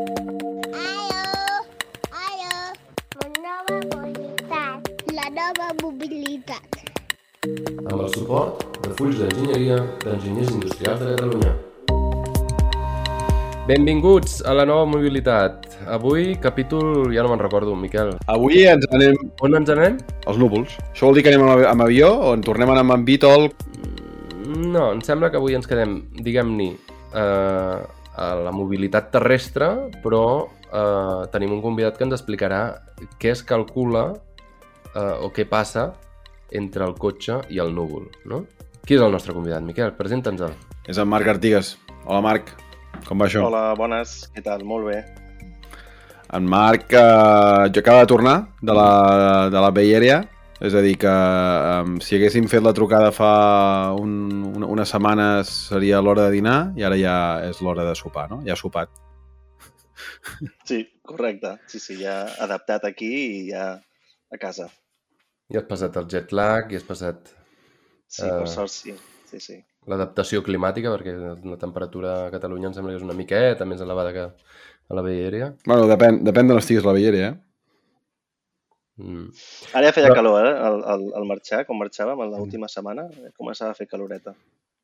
Aló, aló, la nova mobilitat. La nova mobilitat. amb el suport de Fulls d'Enginyeria d'Enginyers Industrials de Catalunya. Benvinguts a la nova mobilitat. Avui, capítol... ja no me'n recordo, Miquel. Avui ens anem On ens anem? als núvols. Això vol dir que anem amb, amb avió o en tornem a anar amb Vitol? No, em sembla que avui ens quedem, diguem-ni, eh, a la mobilitat terrestre, però eh, tenim un convidat que ens explicarà què es calcula eh, o què passa entre el cotxe i el núvol, no? Qui és el nostre convidat, Miquel? Presenta'ns-el. És en Marc Artigues. Hola, Marc. Com va això? Hola, bones, què tal? Molt bé. En Marc eh, jo acaba de tornar de la, de la Bay Area, és a dir que eh, si haguéssim fet la trucada fa un, una, unes setmanes seria l'hora de dinar i ara ja és l'hora de sopar, no? Ja ha sopat. Sí, correcte. Sí, sí, ja adaptat aquí i ja a casa. Ja has passat el jet lag, i has passat Sí, Eh. per sort sí. Sí, sí. l'adaptació climàtica, perquè la temperatura a Catalunya em sembla que és una miqueta més elevada que a la Area. Bueno, depèn, depèn de l'estigues a la Area, eh? Mm. Ara ja feia Però- calor, eh? Al, al, al marxar, quan marxàvem, l'última setmana, eh, començava a fer caloreta.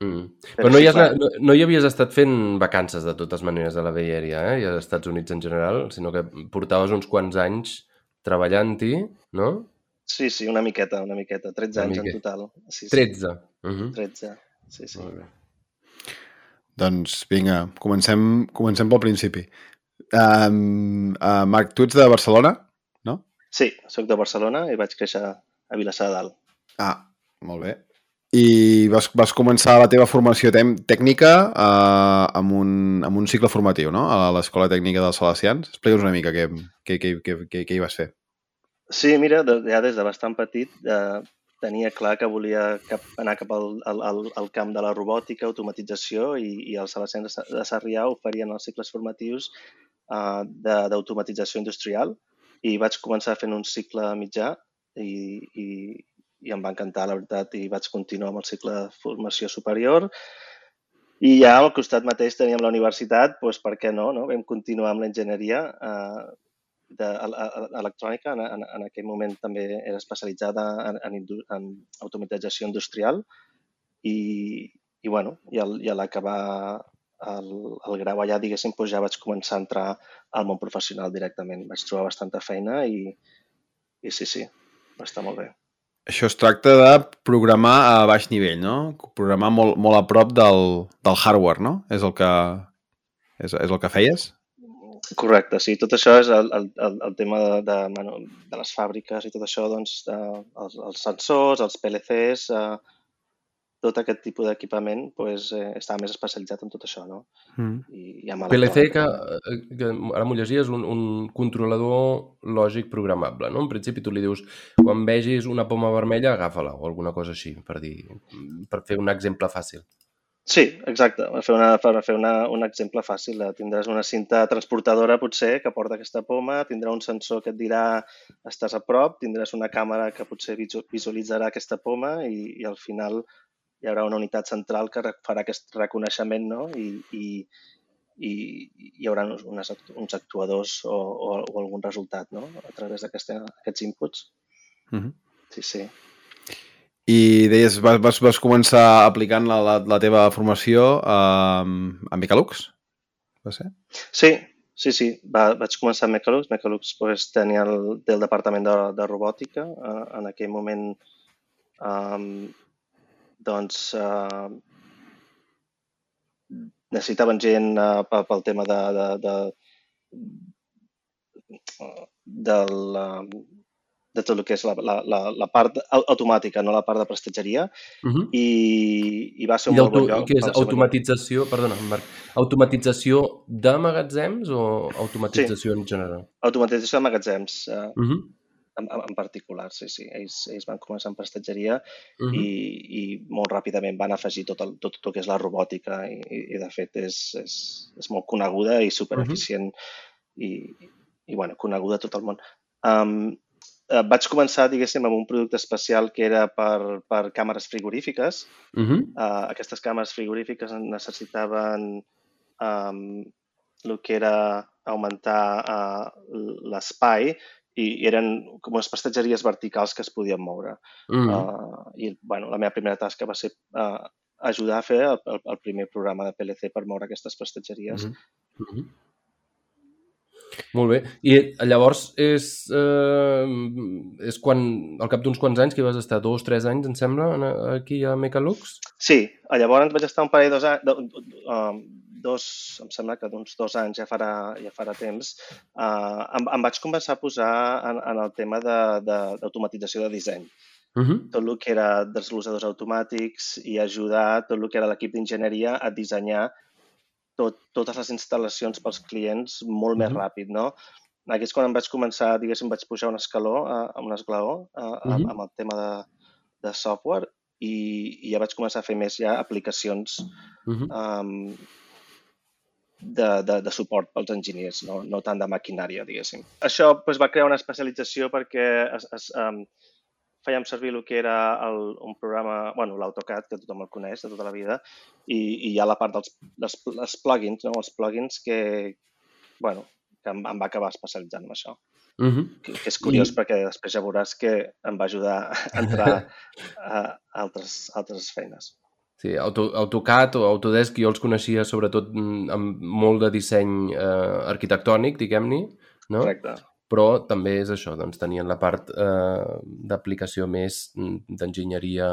Mm. Però Però no sí, hi, has, no, no hi havies estat fent vacances de totes maneres a la Bay Area, eh? i als Estats Units en general, sinó que portaves uns quants anys treballant-hi, no? Sí, sí, una miqueta, una miqueta. 13 Una anys miqueta. en total. Sí, sí. 13. Uh -huh. 13. Sí, sí. Molt bé. Doncs vinga, comencem, comencem pel principi. Um, uh, Marc, tu ets de Barcelona? Sí, sóc de Barcelona i vaig créixer a Vilassar de Dalt. Ah, molt bé. I vas, vas començar la teva formació tècnica uh, amb, un, amb un cicle formatiu, no? A l'Escola Tècnica dels Salesians. Explica'ns una mica què, què, què, què, què, què hi vas fer. Sí, mira, ja des de bastant petit eh, tenia clar que volia cap, anar cap al, al, al, camp de la robòtica, automatització i, i els Salesians de Sa- de Sarrià oferien els cicles formatius eh, de- d'automatització industrial i vaig començar fent un cicle mitjà i, i, i em va encantar, la veritat, i vaig continuar amb el cicle de formació superior. I ja al costat mateix teníem la universitat, doncs per què no? no? Vam continuar amb l'enginyeria eh, de, a, a, electrònica, en, en, en aquell moment també era especialitzada en, en, en automatització industrial i, i, bueno, i, al, i a l'acabar el, el grau allà, diguéssim, doncs ja vaig començar a entrar al món professional directament. Vaig trobar bastanta feina i, i sí, sí, va estar molt bé. Això es tracta de programar a baix nivell, no? Programar molt, molt a prop del, del hardware, no? És el que, és, és el que feies? Correcte, sí, tot això és el, el, el, tema de, de, bueno, de les fàbriques i tot això, doncs, de, els, els sensors, els PLCs, eh, tot aquest tipus d'equipament pues, eh, estava més especialitzat en tot això, no? Mm. I, i amb PLC, que, també. que ara m'ho llegia, és un, un controlador lògic programable, no? En principi tu li dius, quan vegis una poma vermella, agafa-la, o alguna cosa així, per dir, per fer un exemple fàcil. Sí, exacte. Per fer, una, per fer una, un exemple fàcil, eh, tindràs una cinta transportadora potser que porta aquesta poma, tindrà un sensor que et dirà estàs a prop, tindràs una càmera que potser visu- visualitzarà aquesta poma i, i al final hi haurà una unitat central que farà aquest reconeixement no? I, i, i hi haurà unes uns actuadors o, o, o algun resultat no? a través d'aquests inputs. Mm -hmm. Sí, sí. I deies, vas, vas, vas començar aplicant la, la, la teva formació a, a Micalux? Va ser? Sí, sí, sí. Va, vaig començar amb Mecalux. Mecalux pues, tenia el, té el departament de, de robòtica. Uh, en aquell moment, um, doncs, uh, necessitaven gent uh, pel, tema de, de, de, del, uh, de tot el que és la, la, la, la part au- automàtica, no la part de prestatgeria, Uh -huh. i, i va ser un I molt bon lloc. què és? bon lloc. Automatització, perdona, Marc, automatització de magatzems o automatització en general? Automatització de magatzems. Uh, Uh -huh. En, en particular, sí, sí. Ells, ells van començar amb prestatgeria Uh -huh. i, i molt ràpidament van afegir tot el, tot, tot el que és la robòtica i, i, i de fet és, és, és molt coneguda i supereficient i, i bueno, coneguda a tot el món. Um, eh, vaig començar, diguéssim, amb un producte especial que era per, per càmeres frigorífiques. Uh -huh. Uh, aquestes càmeres frigorífiques necessitaven um, el que era augmentar uh, l'espai i eren com unes prestatgeries verticals que es podien moure. Mm. Uh, I, bueno, la meva primera tasca va ser uh, ajudar a fer el, el, el primer programa de PLC per moure aquestes prestatgeries. Mhm. Mhm. Molt bé. I llavors és, eh, és quan, al cap d'uns quants anys, que vas estar dos, tres anys, em sembla, aquí a Mecalux? Sí, llavors vaig estar un parell, dos, anys, um, dos em sembla que d'uns dos anys ja farà, ja farà temps, uh, em, em vaig començar a posar en, en el tema de- de- d'automatització de, de disseny. Uh -huh. Tot el que era desglosadors automàtics i ajudar tot el que era l'equip d'enginyeria a dissenyar tot, totes les instal·lacions pels clients molt més Mhm. ràpid, no? Aquí és quan em vaig començar, diguéssim, vaig pujar un escaló, uh, un esglaó uh, amb, Mhm. amb el tema de, de software i, i ja vaig començar a fer més ja aplicacions Uh -huh. um, de, de, de suport pels enginyers, no, no tant de maquinària, diguéssim. Això doncs, va crear una especialització perquè es, es, um, fèiem servir el que era el, un programa, bueno, l'AutoCAD, que tothom el coneix de tota la vida, i, i hi ha la part dels, dels, dels plugins, no? els plugins que, bueno, que em, em va acabar especialitzant en això. Uh -huh. Que, que és curiós I- I... perquè després ja veuràs que em va ajudar a entrar a altres, altres feines. Sí, Auto, AutoCAD o Autodesk jo els coneixia sobretot mm, amb molt de disseny eh, arquitectònic, diguem-ne, no? Correcte. Però també és això, doncs tenien la part eh, d'aplicació més mm, d'enginyeria,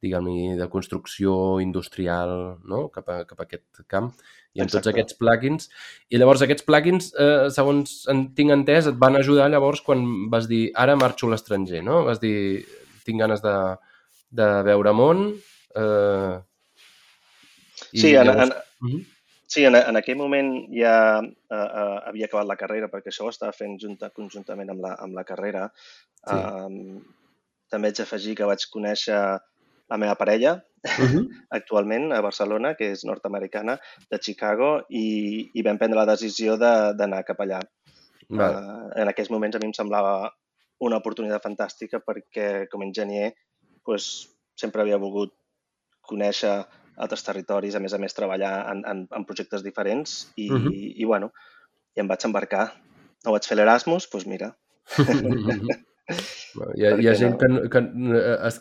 diguem-ne, de construcció industrial, no? cap, a, cap a aquest camp, i amb tots Exacte. aquests plugins. I llavors aquests plugins, eh, segons en tinc entès, et van ajudar llavors quan vas dir ara marxo a l'estranger, no? Vas dir tinc ganes de, de veure món, eh, i Sí, en, llavors- en, Mhm. Sí, en, en aquell moment ja uh, uh, havia acabat la carrera, perquè això ho estava fent junta, conjuntament amb la, amb la carrera. Sí. Um, també haig d'afegir que vaig conèixer la meva parella, Mhm. actualment, a Barcelona, que és nord-americana, de Chicago, i, i vam prendre la decisió de- d'anar cap allà. Vale. Uh, en aquells moments a mi em semblava una oportunitat fantàstica perquè com a enginyer pues, sempre havia volgut conèixer altres territoris, a més a més treballar en, en, en projectes diferents i, Mhm. i bueno, i em vaig embarcar. No vaig fer l'Erasmus, doncs mira, Hi ha, hi ha gent no? que, que eh, es,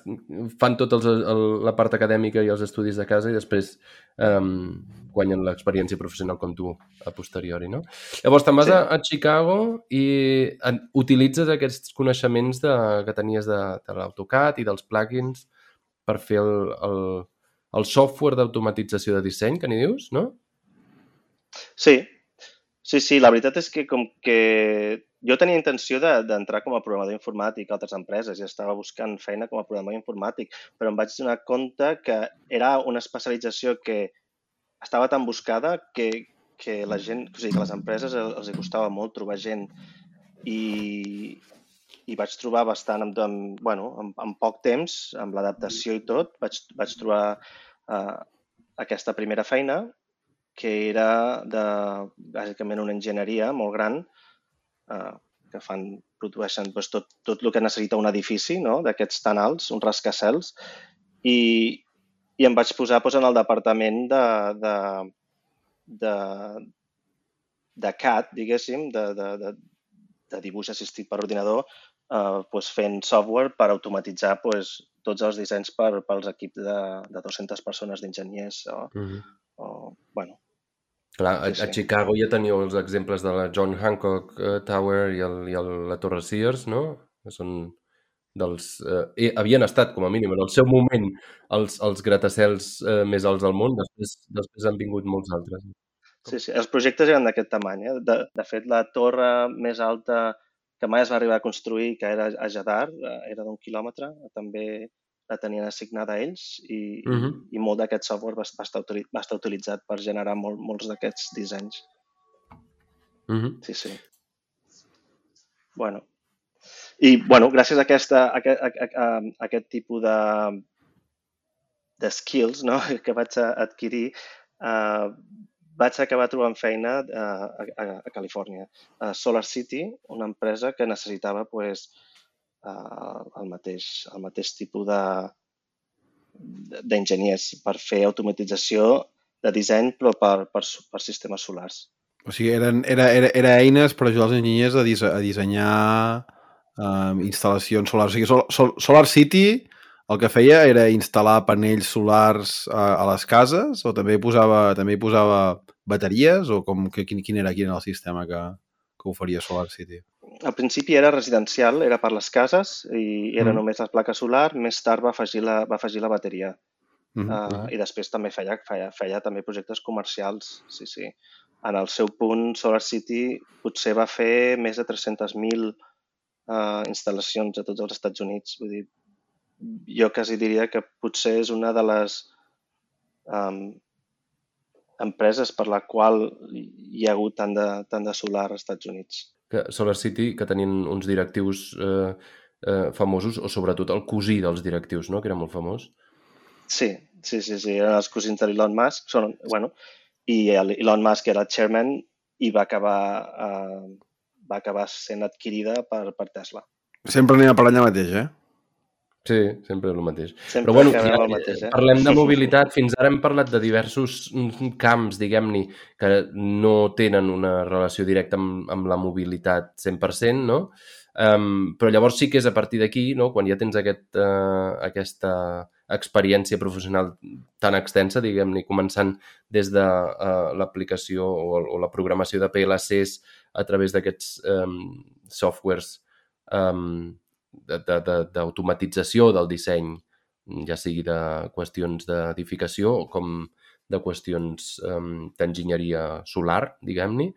fan tot els, el, la part acadèmica i els estudis de casa i després um, guanyen l'experiència professional com tu a posteriori, no? Llavors te'n vas Sí. a, a Chicago i en, utilitzes aquests coneixements de, que tenies de, de l'AutoCAD i dels plugins per fer el, el, el software d'automatització de disseny, que n'hi dius, no? Sí, sí, sí, la veritat és que com que jo tenia intenció de- d'entrar com a programador informàtic a altres empreses i estava buscant feina com a programador informàtic, però em vaig donar compte que era una especialització que estava tan buscada que, que la gent, o sigui, que les empreses el- els hi costava molt trobar gent i, i vaig trobar bastant, amb, amb, bueno, amb, amb poc temps, amb l'adaptació i tot, vaig, vaig trobar uh, aquesta primera feina que era de, bàsicament una enginyeria molt gran eh, que fan, produeixen doncs, tot, tot el que necessita un edifici no? d'aquests tan alts, uns rascacels, i, i em vaig posar doncs, en el departament de, de, de, de CAD, diguéssim, de, de, de, de dibuix assistit per ordinador, eh, doncs, fent software per automatitzar doncs, tots els dissenys per, pels equips de, de 200 persones d'enginyers o, Mm -hmm. o, bueno, Clar, a, a. Chicago ja teníeu els exemples de la John Hancock eh, Tower i, el, i el, la Torre Sears, no? Que són dels... Eh, havien estat, com a mínim, en el seu moment, els, els gratacels eh, més alts del món. Després, després han vingut molts altres. Sí, sí, els projectes eren d'aquest tamany. Eh? De, de fet, la torre més alta que mai es va arribar a construir, que era a Jadar, eh, era d'un quilòmetre, també la tenien assignada a ells i, uh Mhm. -huh. i, molt d'aquest software va, va, estar, va estar utilitzat per generar molt, molts d'aquests dissenys. Mm -hmm. Sí, sí. Bueno. I, bueno, gràcies a, aquesta, a, a, a, a aquest tipus de, de skills no? que vaig adquirir, eh, vaig acabar trobant feina eh, a, a, a Califòrnia. A Solar City, una empresa que necessitava pues, eh, el, mateix, el mateix tipus de d'enginyers per fer automatització de disseny però per, per, per sistemes solars. O sigui, eren, era, era, era eines per ajudar els enginyers a, dise, a dissenyar uh, instal·lacions solars. O sigui, Sol, Sol, Solar City el que feia era instal·lar panells solars a, a les cases o també posava, també hi posava bateries o com, que, quin, quin, era, quin era el sistema que, que oferia Solar City? Al principi era residencial, era per les cases i era Mhm. només la placa solar. Més tard va afegir la, va afegir la bateria. Mm -hmm. Uh, I després també feia, feia, feia també projectes comercials, sí, sí. En el seu punt, Solar City potser va fer més de 300.000 uh, instal·lacions a tots els Estats Units. Vull dir, jo quasi diria que potser és una de les um, empreses per la qual hi ha hagut tant de, tant de solar als Estats Units. Que Solar City, que tenien uns directius eh, eh, famosos, o sobretot el cosí dels directius, no?, que era molt famós. Sí, sí, sí, sí, eren els cosins de l'Elon Musk, són, bueno, i el- Elon Musk era chairman i va acabar, eh, va acabar sent adquirida per, per Tesla. Sempre anem per allà mateix, eh? Sí, sempre el mateix. Sempre Però bueno, ja, el mateix, eh? parlem de mobilitat. Fins ara hem parlat de diversos mm, camps, diguem-ne, que no tenen una relació directa amb, amb la mobilitat 100%, no? Um, però llavors sí que és a partir d'aquí, no? quan ja tens aquest, uh, aquesta experiència professional tan extensa, diguem-ne, començant des de uh, l'aplicació o, o la programació de PLCs a través d'aquests um, softwares um, de- de- de- d'automatització del disseny, ja sigui de qüestions d'edificació com de qüestions um, d'enginyeria solar, diguem-ne.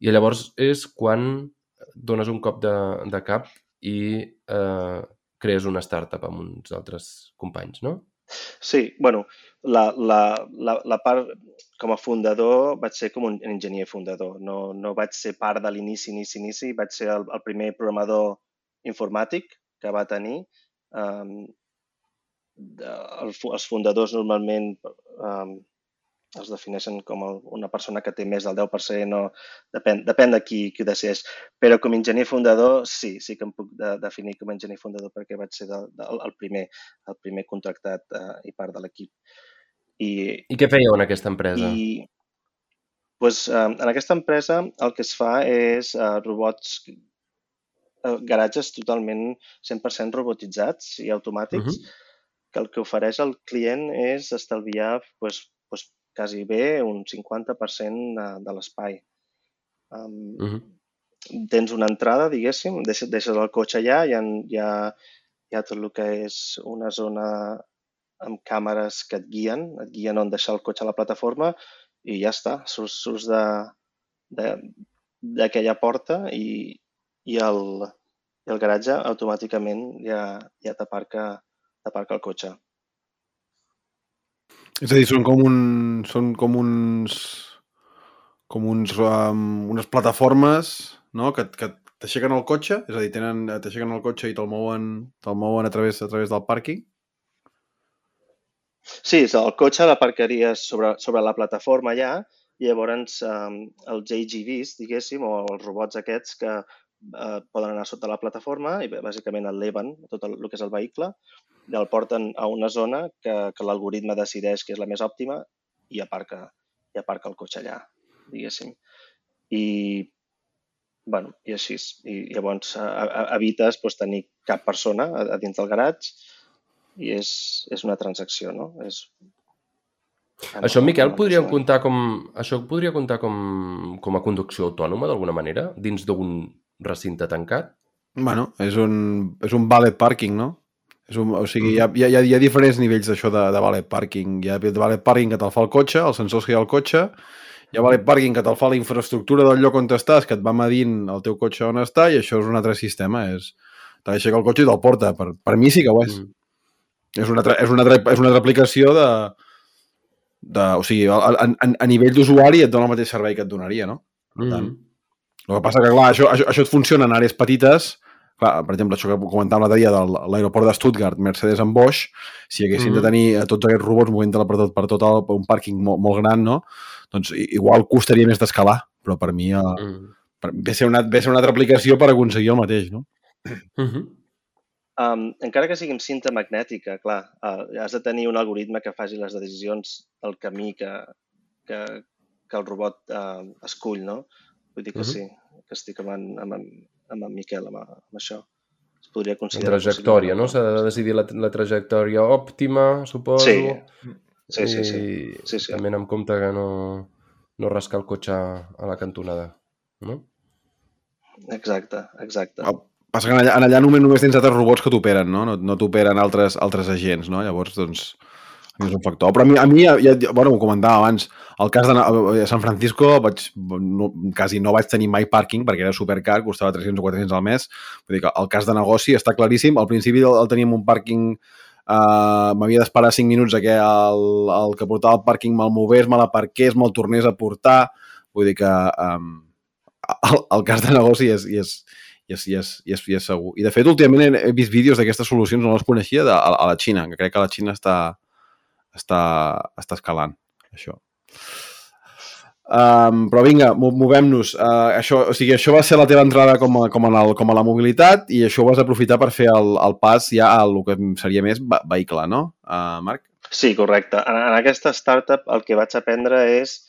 I llavors és quan dones un cop de, de cap i eh, crees una startup amb uns altres companys, no? Sí, bueno, la, la, la, la part com a fundador vaig ser com un enginyer fundador. No, no vaig ser part de l'inici, inici, inici. Vaig ser el, el primer programador informàtic que va tenir. Um, de, el, fu- els fundadors normalment um, els defineixen com el, una persona que té més del 10%, o depèn, depèn de qui, qui ho decideix. Però com a enginyer fundador, sí, sí que em puc de, definir com a enginyer fundador perquè vaig ser de, de, el, primer, el primer contractat uh, i part de l'equip. I, I què fèieu en aquesta empresa? i pues, eh, en aquesta empresa el que es fa és eh, robots, garatges totalment 100% robotitzats i automàtics, Mhm. que el que ofereix al client és estalviar pues, pues, quasi bé un 50% de, de l'espai. Um, Mhm. tens una entrada, diguéssim, deixes, deixes el cotxe allà, hi ha, hi, ha, hi ha tot el que és una zona amb càmeres que et guien, et guien on deixar el cotxe a la plataforma i ja està, surts, surts de- de- d'aquella porta i, i, el, i el garatge automàticament ja, ja t'aparca t'aparca el cotxe. És a dir, són com, un, són com uns com uns, um, unes plataformes no? que, que t'aixequen el cotxe, és a dir, tenen- t'aixequen el cotxe i te'l mouen, te mouen a, través, a través del pàrquing. Sí, és el cotxe l'aparcaries sobre, sobre la plataforma allà i llavors um, els AGVs, diguéssim, o els robots aquests que uh, poden anar sota la plataforma i bàsicament eleven tot el, el que és el vehicle i el porten a una zona que, que l'algoritme decideix que és la més òptima i aparca, i aparca el cotxe allà, diguéssim. I, bueno, i així. I llavors a, a, evites doncs, tenir cap persona a, a dins del garatge i és, és una transacció, no? És... Això, Miquel, podríem Sí. comptar com... Això podria comptar com, com a conducció autònoma, d'alguna manera, dins d'un recinte tancat? Bueno, és un, és un valet parking, no? És un, o sigui, hi ha, hi, ha, hi ha diferents nivells d'això de, de valet parking. Hi ha valet parking que te'l fa el cotxe, els sensors que hi ha al cotxe, hi ha valet parking que te'l fa la infraestructura del lloc on estàs, que et va medint el teu cotxe on està, i això és un altre sistema. És, T'aixeca el cotxe i te'l porta. Per, per mi sí que ho és. Mm. És, una altra, és, una altra, és una altra aplicació de, de... O sigui, a, a, a, a nivell d'usuari et dona el mateix servei que et donaria, no? Per tant, Mm. El que passa que, clar, això, això, això et funciona en àrees petites. Clar, per exemple, això que comentàvem l'altre dia de l'aeroport de Stuttgart, Mercedes en Bosch, si haguessin Mhm. de tenir eh, tots aquests robots movent-te per tot, per tot el, per un pàrquing molt, molt gran, no? doncs igual costaria més d'escalar, però per mi eh, Mm. per, ve, ser una, ve ser una altra aplicació per aconseguir el mateix, no? Mhm. Um, encara que sigui amb cinta magnètica, clar, uh, has de tenir un algoritme que faci les decisions del camí que, que, que el robot eh, escull, no? Vull dir que Mhm. sí, que estic amb en, amb en, amb en Miquel, amb, amb això. Es podria La considerar... trajectòria, possible. no? S'ha de decidir la, la trajectòria òptima, suposo. Sí, sí, sí, sí. I Sí, sí. també amb compte que no, no rascar el cotxe a la cantonada, no? Exacte, exacte. El- Passa que en allà, en allà només, només tens altres robots que t'operen, no? No, no t'operen altres, altres agents, no? Llavors, doncs, és un factor. Però a mi, a mi ja, ja, bueno, ho comentava abans, el cas de a San Francisco vaig, no, quasi no vaig tenir mai pàrquing perquè era supercar, costava 300 o 400 al mes. Vull dir que el cas de negoci està claríssim. Al principi el, el teníem un pàrquing Uh, m'havia d'esperar 5 minuts a que el, el que portava el pàrquing me'l movés, me l'aparqués, me'l tornés a portar. Vull dir que um, el, el cas de negoci és, és, és, és, és, és segur. I de fet, últimament he vist vídeos d'aquestes solucions, no les coneixia, de, a, a la Xina, que crec que la Xina està, està, està escalant, això. Um, però vinga, mo- movem-nos. Uh, això, o sigui, això va ser la teva entrada com a, com, a, el, com a la mobilitat i això ho vas aprofitar per fer el, el pas ja al que seria més ve- vehicle, no, uh, Marc? Sí, correcte. En, en aquesta startup el que vaig aprendre és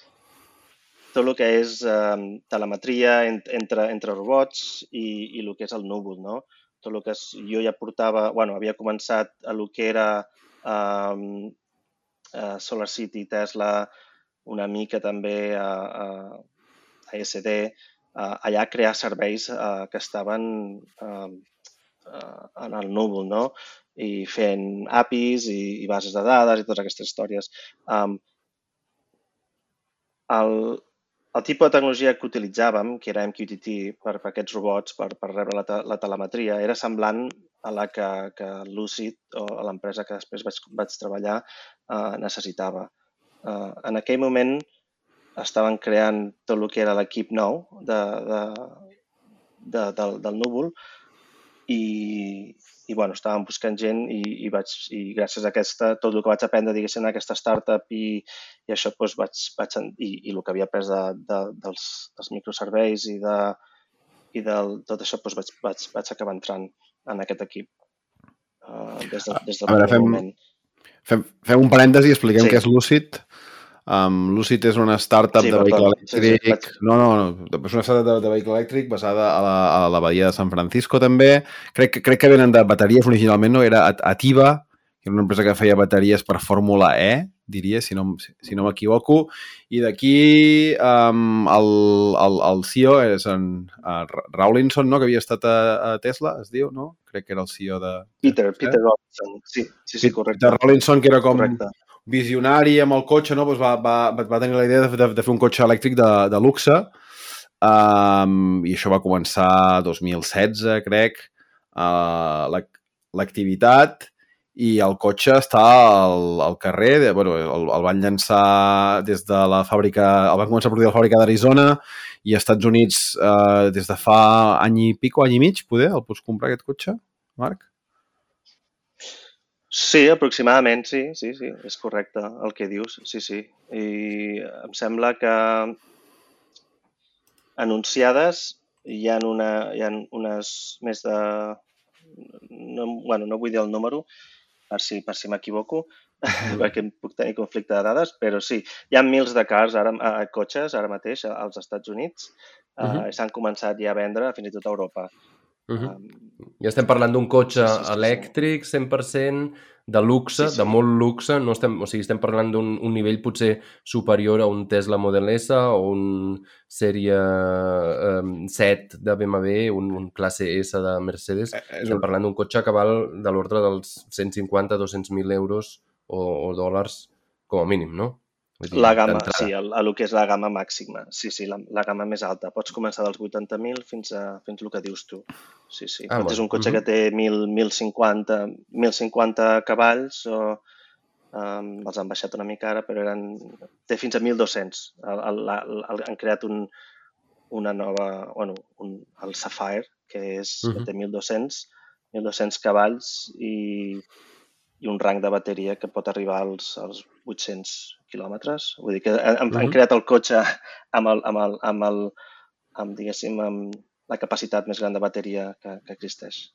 tot el que és eh, telemetria en, entre, entre robots i, i el que és el núvol, no? Tot el que és, jo ja portava, bueno, havia començat a el que era eh, Solar City, Tesla, una mica també a, a, a SD, eh, allà crear serveis eh, que estaven eh, en el núvol, no? i fent APIs i, i bases de dades i totes aquestes històries. Um, el, el tipus de tecnologia que utilitzàvem, que era MQTT per, per aquests robots, per, per rebre la, te, la telemetria, era semblant a la que, que Lucid o a l'empresa que després vaig, vaig treballar uh, necessitava. Uh, en aquell moment estaven creant tot el que era l'equip nou de, de, de, del, del núvol i, i bueno, estàvem buscant gent i, i, vaig, i gràcies a aquesta, tot el que vaig aprendre diguéssim en aquesta startup i, i això doncs, vaig, vaig, i, i el que havia après de, de, dels, dels microserveis i, de, i del, tot això doncs, vaig, vaig, vaig acabar entrant en aquest equip uh, des, de, des del A veure, fem- moment. Fem, fem un parèntesi i expliquem Sí. què és Lucid. Um, Lucid és una startup Sí, de vehicle Sí, sí, elèctric. No, no, no. És una startup de, de vehicle elèctric basada a la, a la Badia de San Francisco, també. Crec, crec que venen de bateries originalment, no? Era At- Ativa, que era una empresa que feia bateries per Fórmula E, diria, si no, si, no m'equivoco. I d'aquí um, el, el, el CEO és en uh, Rawlinson, no? que havia estat a, a Tesla, es diu, no? Crec que era el CEO de... Peter, Peter Robinson, sí, sí, sí, correcte. De Rawlinson, que era com correcte. visionari amb el cotxe, no? doncs va, va, va tenir la idea de, de, de fer un cotxe elèctric de, de luxe um, i això va començar 2016, crec, uh, l'activitat i el cotxe està al, al carrer, de, bueno, el, el van llançar des de la fàbrica, el van començar a produir a la fàbrica d'Arizona i als Estats Units uh, des de fa any i pico, any i mig, poder, el pots comprar aquest cotxe, Marc? Sí, aproximadament, sí, sí, sí, és correcte el que dius, sí, sí. I em sembla que anunciades hi ha, una, hi ha unes més de... No, bueno, no vull dir el número, per si, per si m'equivoco, perquè puc tenir conflicte de dades, però sí, hi ha mils de cars, ara, eh, cotxes, ara mateix als Estats Units, eh, Mhm. s'han començat ja a vendre fins i tot a Europa. Uh -huh. Um, Ja estem parlant d'un cotxe Sí, sí, sí, elèctric 100%, de luxe, Sí, sí. de molt luxe, no estem, o sigui, estem parlant d'un un nivell potser superior a un Tesla Model S o un sèrie um, 7 de BMW, un, un classe S de Mercedes. Eh, Estem parlant d'un cotxe que val de l'ordre dels 150-200.000 euros o, o dòlars com a mínim, no? Vull dir, La gamma, sí, el, el que és la gamma màxima. Sí, sí, la, la gamma més alta. Pots començar dels 80.000 fins a fins el que dius tu. Sí, sí. Ah, Pots és bueno, un cotxe mhm. que té 1.000, 1.050, 1.050 cavalls o um, els han baixat una mica ara, però eren, té fins a 1.200. El, el, la- el, han creat un, una nova, bueno, un, el Sapphire, que és, Mhm. té 1.200, 1.200 cavalls i, i un rang de bateria que pot arribar als, als 800 quilòmetres. Vull dir que han, han Mhm. creat el cotxe amb, el, amb, el, amb, el, amb diguéssim, amb la capacitat més gran de bateria que, que existeix.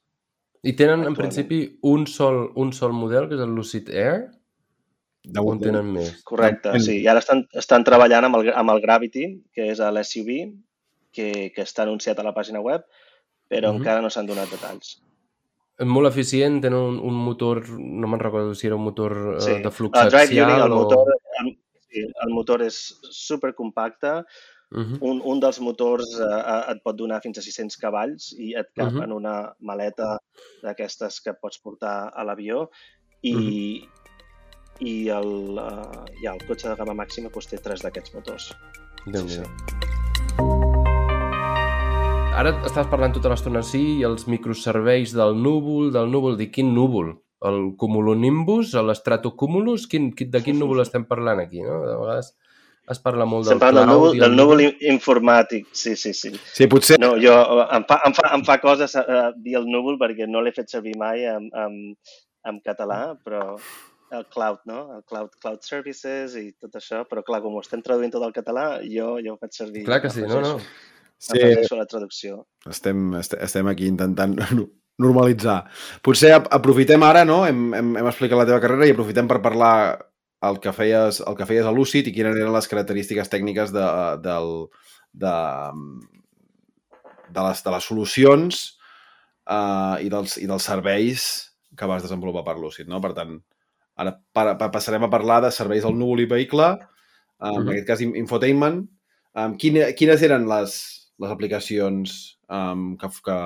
I tenen, en principi, un sol, un sol model, que és el Lucid Air? De on tenen més? Correcte, També. sí. I ara estan, estan treballant amb el, amb el Gravity, que és l'SUV, que, que està anunciat a la pàgina web, però Mhm. encara no s'han donat detalls. És molt eficient, tenen un, un motor, no me'n recordo si era un motor Sí. eh, de flux El axial el o... motor, el, sí, el motor és supercompacte, Uh -huh. un, un dels motors eh, eh, et pot donar fins a 600 cavalls i et cap Mhm. en una maleta d'aquestes que pots portar a l'avió i, Mhm. i, el, uh, ja, el cotxe de gamma màxima doncs, té tres d'aquests motors. déu sí, sí. Ara estàs parlant tota l'estona sí i els microserveis del núvol, del núvol, dic quin núvol? El cumulonimbus, l'estratocumulus? Quin, quin, de quin núvol estem parlant aquí, no? De vegades es parla molt del del cloud núvol, del núvol in- informàtic, sí, sí, sí. Sí, potser... No, jo, em fa, em fa, em fa coses uh, dir el núvol perquè no l'he fet servir mai en, en, en català, però el cloud, no? El cloud, cloud services i tot això, però clar, com ho estem traduint tot al català, jo, jo ho faig servir. Clar que sí, no, no. Sí, la traducció. estem, est- estem aquí intentant normalitzar. Potser ap- aprofitem ara, no? Hem, hem, hem explicat la teva carrera i aprofitem per parlar el que feies, el que feies a Lucid i quines eren les característiques tècniques de, del, de, de, les, de les solucions uh, i, dels, i dels serveis que vas desenvolupar per Lucid, no? Per tant, ara pa, pa, passarem a parlar de serveis al núvol i vehicle, um, en Mhm. aquest cas in- infotainment. Um, quine, quines eren les, les aplicacions um, que, que,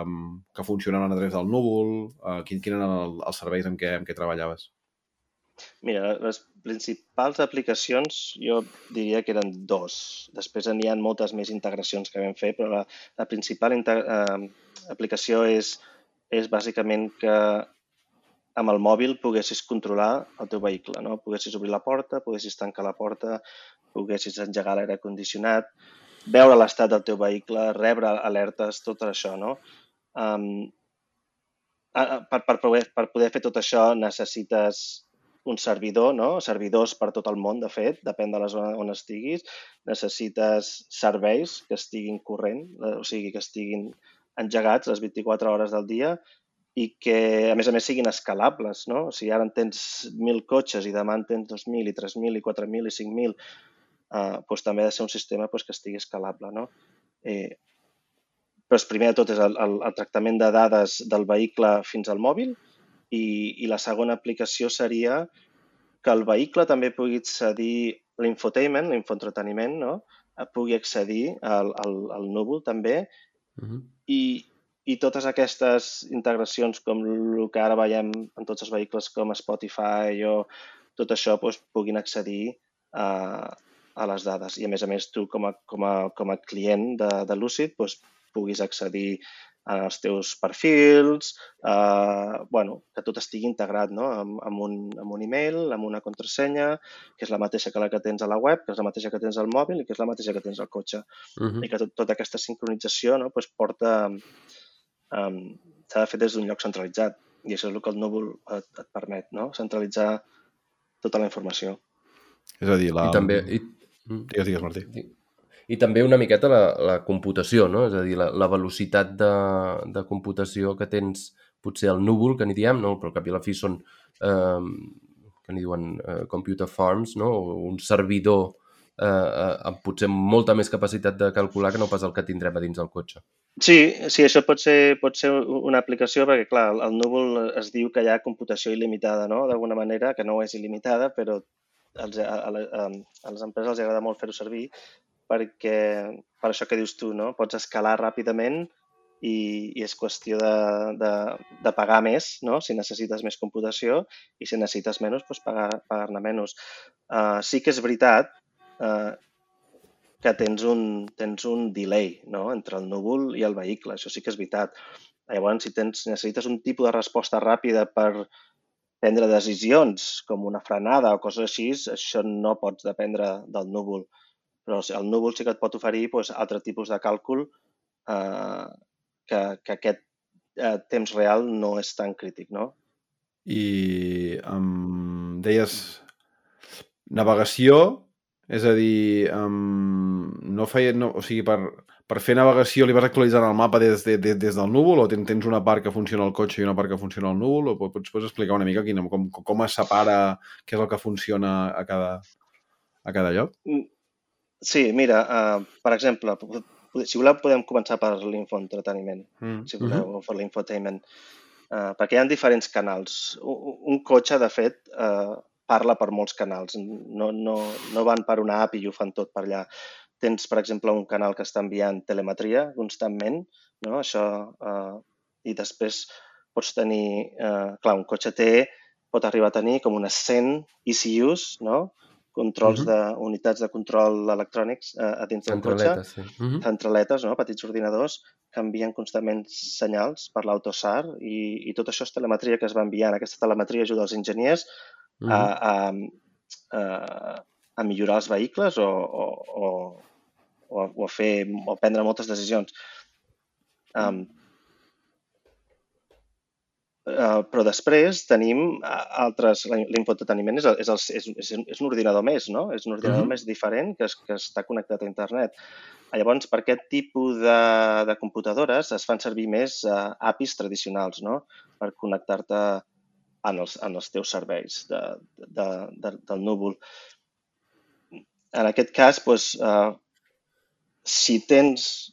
que funcionaven a través del núvol? Uh, quin, quin eren el, els serveis amb què, amb què treballaves? Mira, les principals aplicacions jo diria que eren dos. Després n'hi ha moltes més integracions que vam fer, però la, la principal eh, aplicació és, és bàsicament que amb el mòbil poguessis controlar el teu vehicle, no? Poguessis obrir la porta, poguessis tancar la porta, poguessis engegar l'aire condicionat, veure l'estat del teu vehicle, rebre alertes, tot això, no? Um, per, per, poder, per poder fer tot això necessites un servidor, no? servidors per tot el món, de fet, depèn de la zona on estiguis. Necessites serveis que estiguin corrent, eh, o sigui, que estiguin engegats les 24 hores del dia i que, a més a més, siguin escalables. No? O sigui, ara en tens 1.000 cotxes i demà en tens 2.000 i 3.000 i 4.000 i 5.000, eh, doncs també ha de ser un sistema doncs, que estigui escalable. No? Eh, però primer de tot és el, el, el tractament de dades del vehicle fins al mòbil i, i la segona aplicació seria que el vehicle també pugui accedir l'infotainment, l'infoentreteniment, no? Eh, pugui accedir al, al, al núvol també Uh -huh. i, i totes aquestes integracions com el que ara veiem en tots els vehicles com Spotify o tot això doncs, puguin accedir a, a les dades. I a més a més tu com a, com a, com a client de, de Lucid doncs, puguis accedir als teus perfils, eh, bueno, que tot estigui integrat no? amb, amb, un, amb un email, amb una contrasenya, que és la mateixa que la que tens a la web, que és la mateixa que tens al mòbil i que és la mateixa que tens al cotxe Uh -huh. i que tot, tota aquesta sincronització no, pues porta... Um, S'ha de fer des d'un lloc centralitzat i això és el que el núvol et, et permet, no? centralitzar tota la informació. És a dir, la... I també... I, mm. Digues, digues, Martí. I també una miqueta la, la computació, no? És a dir, la, la velocitat de, de computació que tens potser al núvol, que n'hi diem, no? però al cap i a la fi són, eh, que n'hi diuen eh, computer farms, no? un servidor eh, eh, amb potser molta més capacitat de calcular que no pas el que tindrem a dins del cotxe. Sí, sí, això pot ser, pot ser una aplicació perquè, clar, al núvol es diu que hi ha computació il·limitada, no?, d'alguna manera, que no és il·limitada, però els, a, a, a, les empreses els agrada molt fer-ho servir perquè, per això que dius tu, no?, pots escalar ràpidament i, i és qüestió de, de, de pagar més, no?, si necessites més computació i si necessites menys, doncs pagar, pagar-ne menys. Uh, sí que és veritat uh, que tens un, tens un delay no? entre el núvol i el vehicle, això sí que és veritat. Llavors, si tens, necessites un tipus de resposta ràpida per prendre decisions, com una frenada o coses així, això no pots dependre del núvol. Però el núvol sí que et pot oferir doncs, altre tipus de càlcul eh, que, que aquest eh, temps real no és tan crític, no? I um, deies navegació, és a dir, um, no feia, no, o sigui, per, per fer navegació li vas actualitzant el mapa des, de, des, des del núvol o tens, una part que funciona al cotxe i una part que funciona al núvol? O pots, pots explicar una mica quina, com, com es separa, què és el que funciona a cada, a cada lloc? Sí, mira, uh, per exemple, si voleu podem començar per l'infoentreteniment, Mm. si voleu, o per l'infotainment, uh, perquè hi ha diferents canals. Un, un cotxe, de fet, uh, parla per molts canals, no, no, no van per una app i ho fan tot per allà. Tens, per exemple, un canal que està enviant telemetria constantment, no? Això, uh, i després pots tenir, uh, clar, un cotxe té, pot arribar a tenir com unes 100 ECUs, no? controls Mhm. de unitats de control electrònics eh, a dins del cotxe, sí. Mhm. centraletes, no? petits ordinadors, que envien constantment senyals per l'autosar i, i tot això és telemetria que es va enviant. Aquesta telemetria ajuda els enginyers Mhm. a, a, a, a millorar els vehicles o, o, o, o, a, fer o a prendre moltes decisions. Um, Uh, però després tenim uh, altres... L'infoentreteniment és, és, és, és, és un ordinador més, no? És un ordinador Mhm. més diferent que, es, que està connectat a internet. Llavors, per aquest tipus de, de computadores es fan servir més uh, APIs tradicionals, no? Per connectar-te en els, en els teus serveis de, de, de, del núvol. En aquest cas, doncs, uh, si tens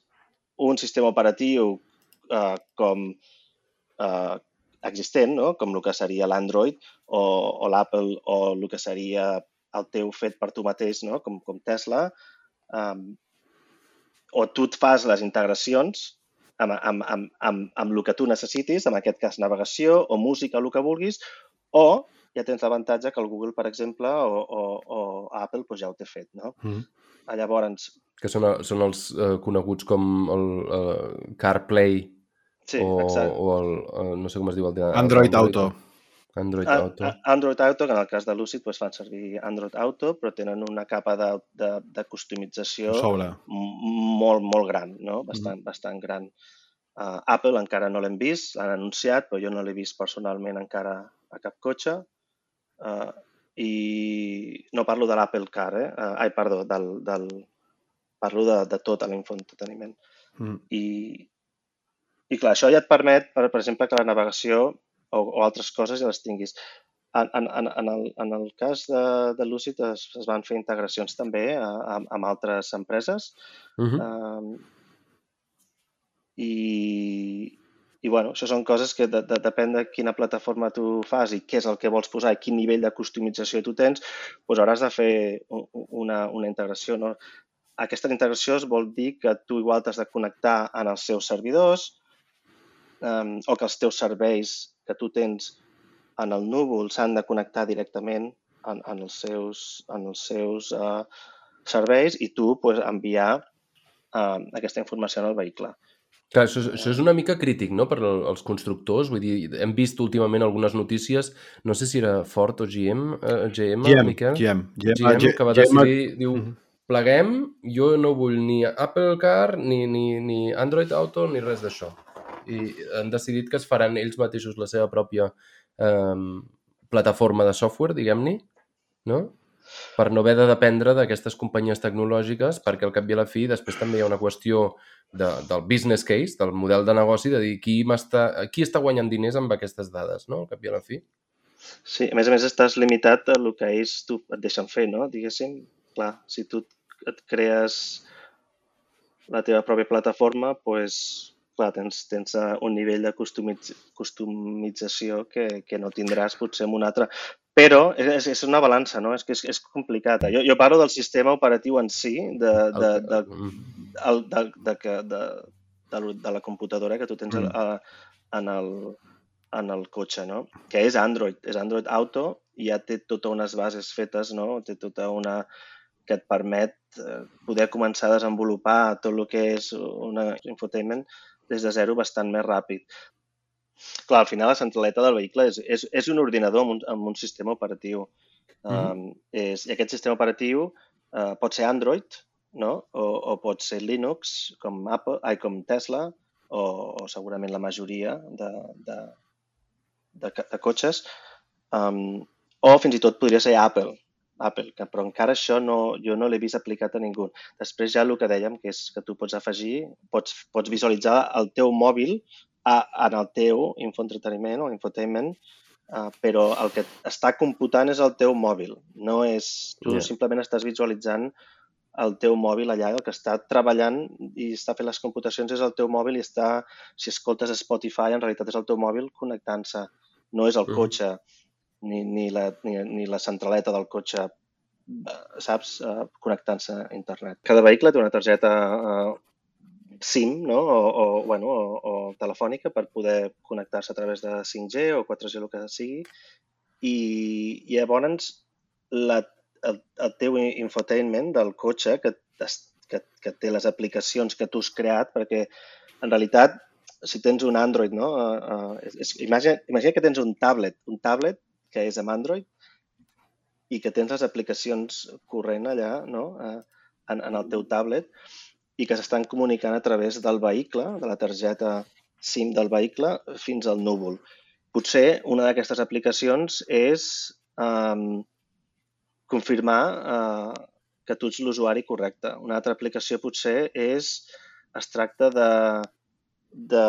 un sistema operatiu uh, com uh, existent, no? com el que seria l'Android o, o l'Apple o el que seria el teu fet per tu mateix, no? com, com Tesla, um, o tu et fas les integracions amb, amb, amb, amb, amb el que tu necessitis, en aquest cas navegació o música, el que vulguis, o ja tens l'avantatge que el Google, per exemple, o, o, o Apple doncs ja ho té fet. No? Mhm. Ah, Llavors, Que són, són els eh, coneguts com el eh, CarPlay sí, o, exacte. o el, eh, no sé com es diu el de... Android Auto. Android A- Auto. a- Android Auto, que en el cas de Lucid doncs fan servir Android Auto, però tenen una capa de, de, de customització Sobre. molt, molt gran, no? bastant, bastant gran. Uh, Apple encara no l'hem vist, l'han anunciat, però jo no l'he vist personalment encara a cap cotxe. Uh, I no parlo de l'Apple Car, eh? Uh, ai, perdó, del, del, parlo de, de tot l'infoentreteniment. Mm. I, I clar, això ja et permet, per, per exemple, que la navegació o, o altres coses ja les tinguis. En, en, en, el, en el cas de, de Lucid es, es van fer integracions també a, a, amb altres empreses Mhm. um, i, i bueno, això són coses que de, de, depèn de quina plataforma tu fas i què és el que vols posar i quin nivell de customització tu tens, doncs hauràs de fer una, una integració. No? Aquesta integració es vol dir que tu igual t'has de connectar en els seus servidors um, o que els teus serveis que tu tens en el núvol s'han de connectar directament en, en els seus, en els seus uh, serveis i tu pues, enviar uh, aquesta informació al vehicle. Clar, això, és- això és una mica crític, no?, per al- als constructors. Vull dir, hem vist últimament algunes notícies, no sé si era Ford o GM, eh, GM, GM, Miquel? GM, GM, G- que va GM decidir, diu, Mhm. pleguem, jo no vull ni Apple Car, ni, ni, ni Android Auto, ni res d'això. I han decidit que es faran ells mateixos la seva pròpia eh, plataforma de software, diguem-ne, no? Per no haver de dependre d'aquestes companyies tecnològiques, perquè al cap i a la fi després també hi ha una qüestió de, del business case, del model de negoci, de dir qui, m'està, qui està guanyant diners amb aquestes dades, no? al cap i a la fi. Sí, a més a més estàs limitat a el que ells tu, et deixen fer, no? Diguéssim, clar, si tu et crees la teva pròpia plataforma, doncs, clar, tens, tens un nivell de customitz, customització que, que no tindràs potser amb un altre. Però és, és una balança, no? És que és, és complicat. Jo, jo parlo del sistema operatiu en si, de, de, de, Mm. el, de, de, que, de, de, lo- de la computadora que tu tens Mm. a, en, el, en el cotxe, no? Que és Android, és Android Auto i ja té totes unes bases fetes, no? Té tota una que et permet eh, poder començar a desenvolupar tot el que és una infotainment des de zero bastant més ràpid. Clar, al final la centraleta del vehicle és, és, és un ordinador amb un, amb un sistema operatiu. Um, és, I aquest sistema operatiu uh, pot ser Android, no? o, o pot ser Linux, com, Apple, ai, com Tesla, o, o segurament la majoria de, de, de, de cotxes, um, o fins i tot podria ser Apple. Apple, que, però encara això no, jo no l'he vist aplicat a ningú. Després ja el que dèiem, que és que tu pots afegir, pots, pots visualitzar el teu mòbil a, en el teu infoentreteniment o infotainment, uh, però el que està computant és el teu mòbil. No és, tu Ja. simplement estàs visualitzant el teu mòbil allà, el que està treballant i està fent les computacions és el teu mòbil i està, si escoltes Spotify, en realitat és el teu mòbil connectant-se. No és el Mhm. cotxe ni, ni, la, ni, ni la centraleta del cotxe, eh, saps, uh, connectant-se a internet. Cada vehicle té una targeta uh, SIM, no? O, o, bueno, o, o telefònica per poder connectar-se a través de 5G o 4G, el que sigui, i, i llavors la, el, el teu infotainment del cotxe que, que, que té les aplicacions que tu has creat, perquè en realitat, si tens un Android, no? Uh, uh, és, imagina, imagina que tens un tablet, un tablet que és amb Android i que tens les aplicacions corrent allà no? uh, en, en el teu tablet i que s'estan comunicant a través del vehicle, de la targeta SIM del vehicle, fins al núvol. Potser una d'aquestes aplicacions és um, confirmar uh, que tu ets l'usuari correcte. Una altra aplicació potser és, es tracta de, de,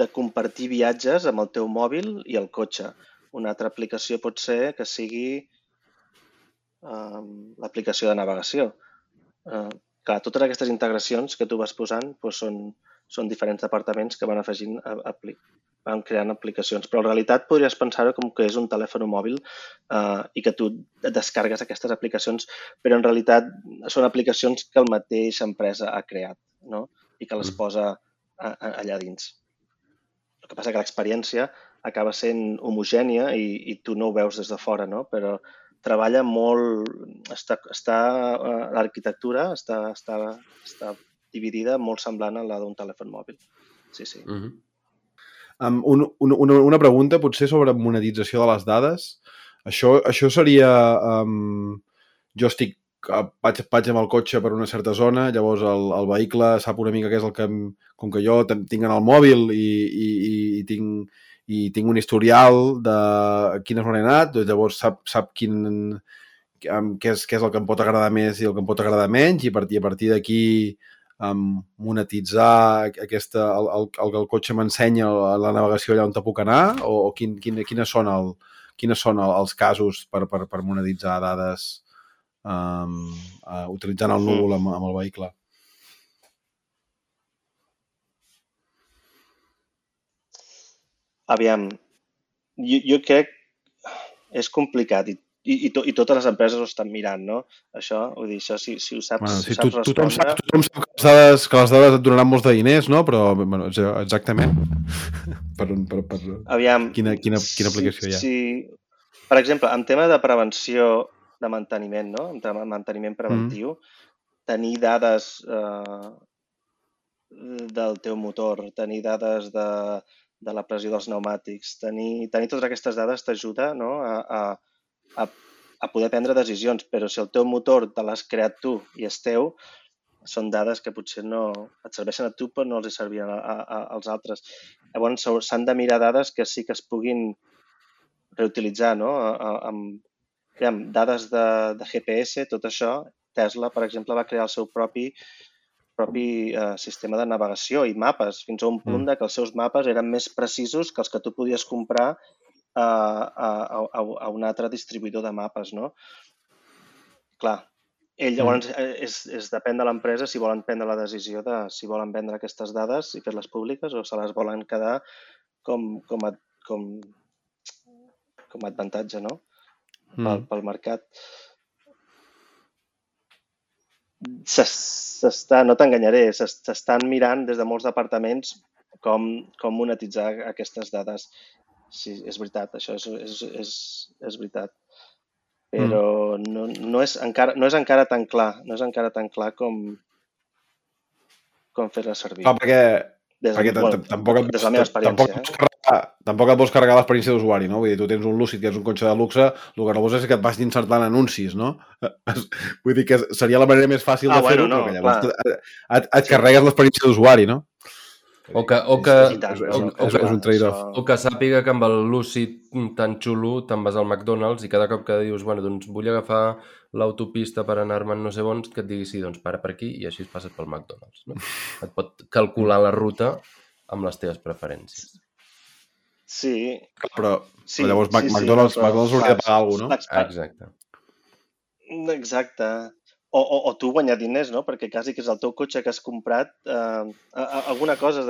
de compartir viatges amb el teu mòbil i el cotxe. Una altra aplicació pot ser que sigui um, l'aplicació de navegació. Uh, clar, totes aquestes integracions que tu vas posant doncs són, són diferents departaments que van afegint, a, apli van creant aplicacions. Però en realitat podries pensar-ho com que és un telèfon mòbil uh, i que tu descargues aquestes aplicacions, però en realitat són aplicacions que el mateix empresa ha creat no? i que les Mm. posa a, a, allà dins. El que passa que l'experiència acaba sent homogènia i, i tu no ho veus des de fora, no? però treballa molt, està, està eh, l'arquitectura està, està, està dividida molt semblant a la d'un telèfon mòbil. Sí, sí. Mm -hmm. Um, un, un, una, una pregunta potser sobre monetització de les dades. Això, això seria... Um, jo estic eh, vaig, vaig amb el cotxe per una certa zona, llavors el, el vehicle sap una mica què és el que... Com que jo tinc en el mòbil i, i, i, i tinc i tinc un historial de quina zona he anat, doncs llavors sap, sap quin, um, què, és, què és el que em pot agradar més i el que em pot agradar menys i a partir, a partir d'aquí um, monetitzar aquesta, el, el, el que el cotxe m'ensenya la, navegació allà on te puc anar o, o quin, quin, quines són, el, quines són el, els casos per, per, per monetitzar dades um, uh, utilitzant el núvol amb, amb el vehicle? Aviam, jo, jo crec és complicat i, i, i, to, i totes les empreses ho estan mirant, no? Això, vull dir, això si, si ho saps, Bueno, si sí, ho saps tothom, respondre... sap, tothom sap que les, dades, que les dades et donaran molts de diners, no? Però, bueno, ex- exactament. per, un- per, per, Aviam, Quina- quina- quina aplicació hi ha? Si, per exemple, en tema de prevenció de manteniment, no? en tema de manteniment preventiu, tenir dades eh, del teu motor, tenir dades de, de la pressió dels pneumàtics, tenir, tenir totes aquestes dades t'ajuda no? a, a, a, a poder prendre decisions, però si el teu motor te l'has creat tu i és teu, són dades que potser no et serveixen a tu però no els hi servien a, a, a, als altres. Llavors s'han de mirar dades que sí que es puguin reutilitzar, no? A, amb, aviam, dades de, de GPS, tot això, Tesla, per exemple, va crear el seu propi propi eh, sistema de navegació i mapes, fins a un punt Mm. de que els seus mapes eren més precisos que els que tu podies comprar a, a, a, a un altre distribuïdor de mapes, no? Clar, ell llavors eh, és, és depèn de l'empresa si volen prendre la decisió de si volen vendre aquestes dades i fer-les públiques o se les volen quedar com, com, a, com, com a avantatge, no? Pel, Mm. pel mercat. S'es- S'està, no t'enganyaré, s'es- s'estan mirant des de molts departaments com, com monetitzar aquestes dades. Sí, és veritat, això és, és, és, és veritat. Però no, no, és encara, no és encara tan clar, no és encara tan clar com, com fer-la servir. Clar, perquè, des, perquè bueno, tampoc, et, des de la meva tampoc, experiència. et vols Eh? carregar, tampoc et vols carregar l'experiència d'usuari, no? Vull dir, tu tens un Lucid que és un cotxe de luxe, el que no vols és que et vagin insertant anuncis, no? Vull dir que seria la manera més fàcil Ah, de fer-ho, bueno, no, però que llavors clar. et, et, et carregues l'experiència d'usuari, no? O que, o que, és, és, un, o- és, que- és un trade-off. o que sàpiga que amb el Lucid tan xulo te'n vas al McDonald's i cada cop que dius, bueno, doncs vull agafar l'autopista per anar-me'n no sé on, que et digui, sí, doncs para per aquí i així es passes pel McDonald's. No? Et pot calcular la ruta amb les teves preferències. Sí, Però, sí. però llavors Mac- sí, sí, McDonald's, però, McDonald's hauria de pagar alguna cosa, no? Exacte. Exacte. O, o, o tu guanyar diners, no? Perquè quasi que és el teu cotxe que has comprat, eh, alguna cosa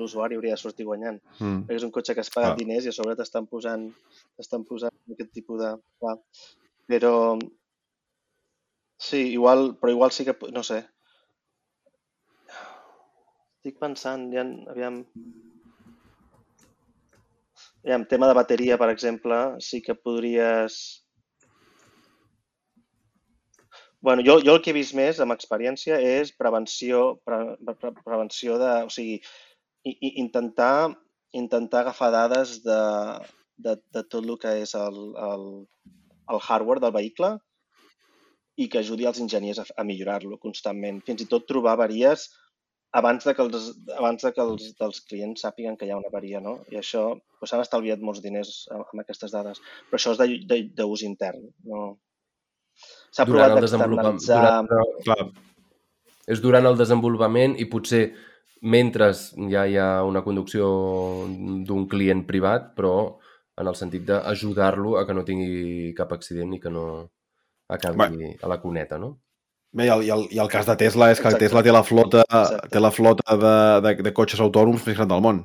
l'usuari hauria de sortir guanyant. Mm. Perquè és un cotxe que has pagat Ah. diners i a sobre t'estan posant, t'estan posant aquest tipus de... Clar. Però... Sí, igual, però igual sí que... No sé. Estic pensant, ja, aviam... Aviam, tema de bateria, per exemple, sí que podries... Bueno, jo, jo el que he vist més amb experiència és prevenció, pre, pre, prevenció de, o sigui, i, i intentar, intentar agafar dades de, de, de tot el que és el, el, el hardware del vehicle i que ajudi els enginyers a, a millorar-lo constantment. Fins i tot trobar avaries abans de que els, abans de que els dels clients sàpiguen que hi ha una avaria, no? I això doncs, s'han estalviat molts diners amb, amb aquestes dades. Però això és d'ús intern, no? S'ha provat d'externalitzar... Durant, Clar, és durant el desenvolupament i potser mentre ja hi ha una conducció d'un client privat, però en el sentit d'ajudar-lo a que no tingui cap accident i que no acabi Bueno. a la cuneta, no? Bé, i el, i, el, I el cas de Tesla és que Exacte. Tesla té la flota, Exacte. té la flota de, de, de cotxes autònoms més gran del món.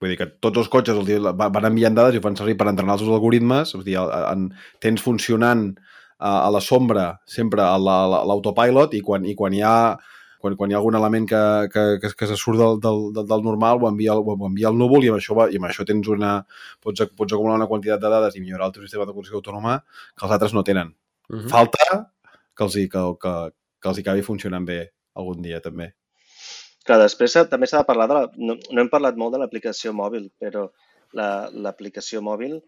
Vull dir que tots els cotxes els, va- van enviant dades i ho fan servir per entrenar els seus algoritmes. És dir, en, tens funcionant a, a la sombra sempre a la- l'autopilot i quan, i quan hi ha quan, quan hi ha algun element que, que, que, que se surt del, del, del, normal ho envia, al- ho envia al núvol i amb això, va, i amb això tens una, pots, pots acumular una quantitat de dades i millorar el teu sistema de conducció autònoma que els altres no tenen. Uh -huh. Falta que els, hi, que, que, que els hi acabi funcionant bé algun dia, també. Clar, després també s'ha de parlar de la... No, no hem parlat molt de l'aplicació mòbil, però la- l'aplicació mòbil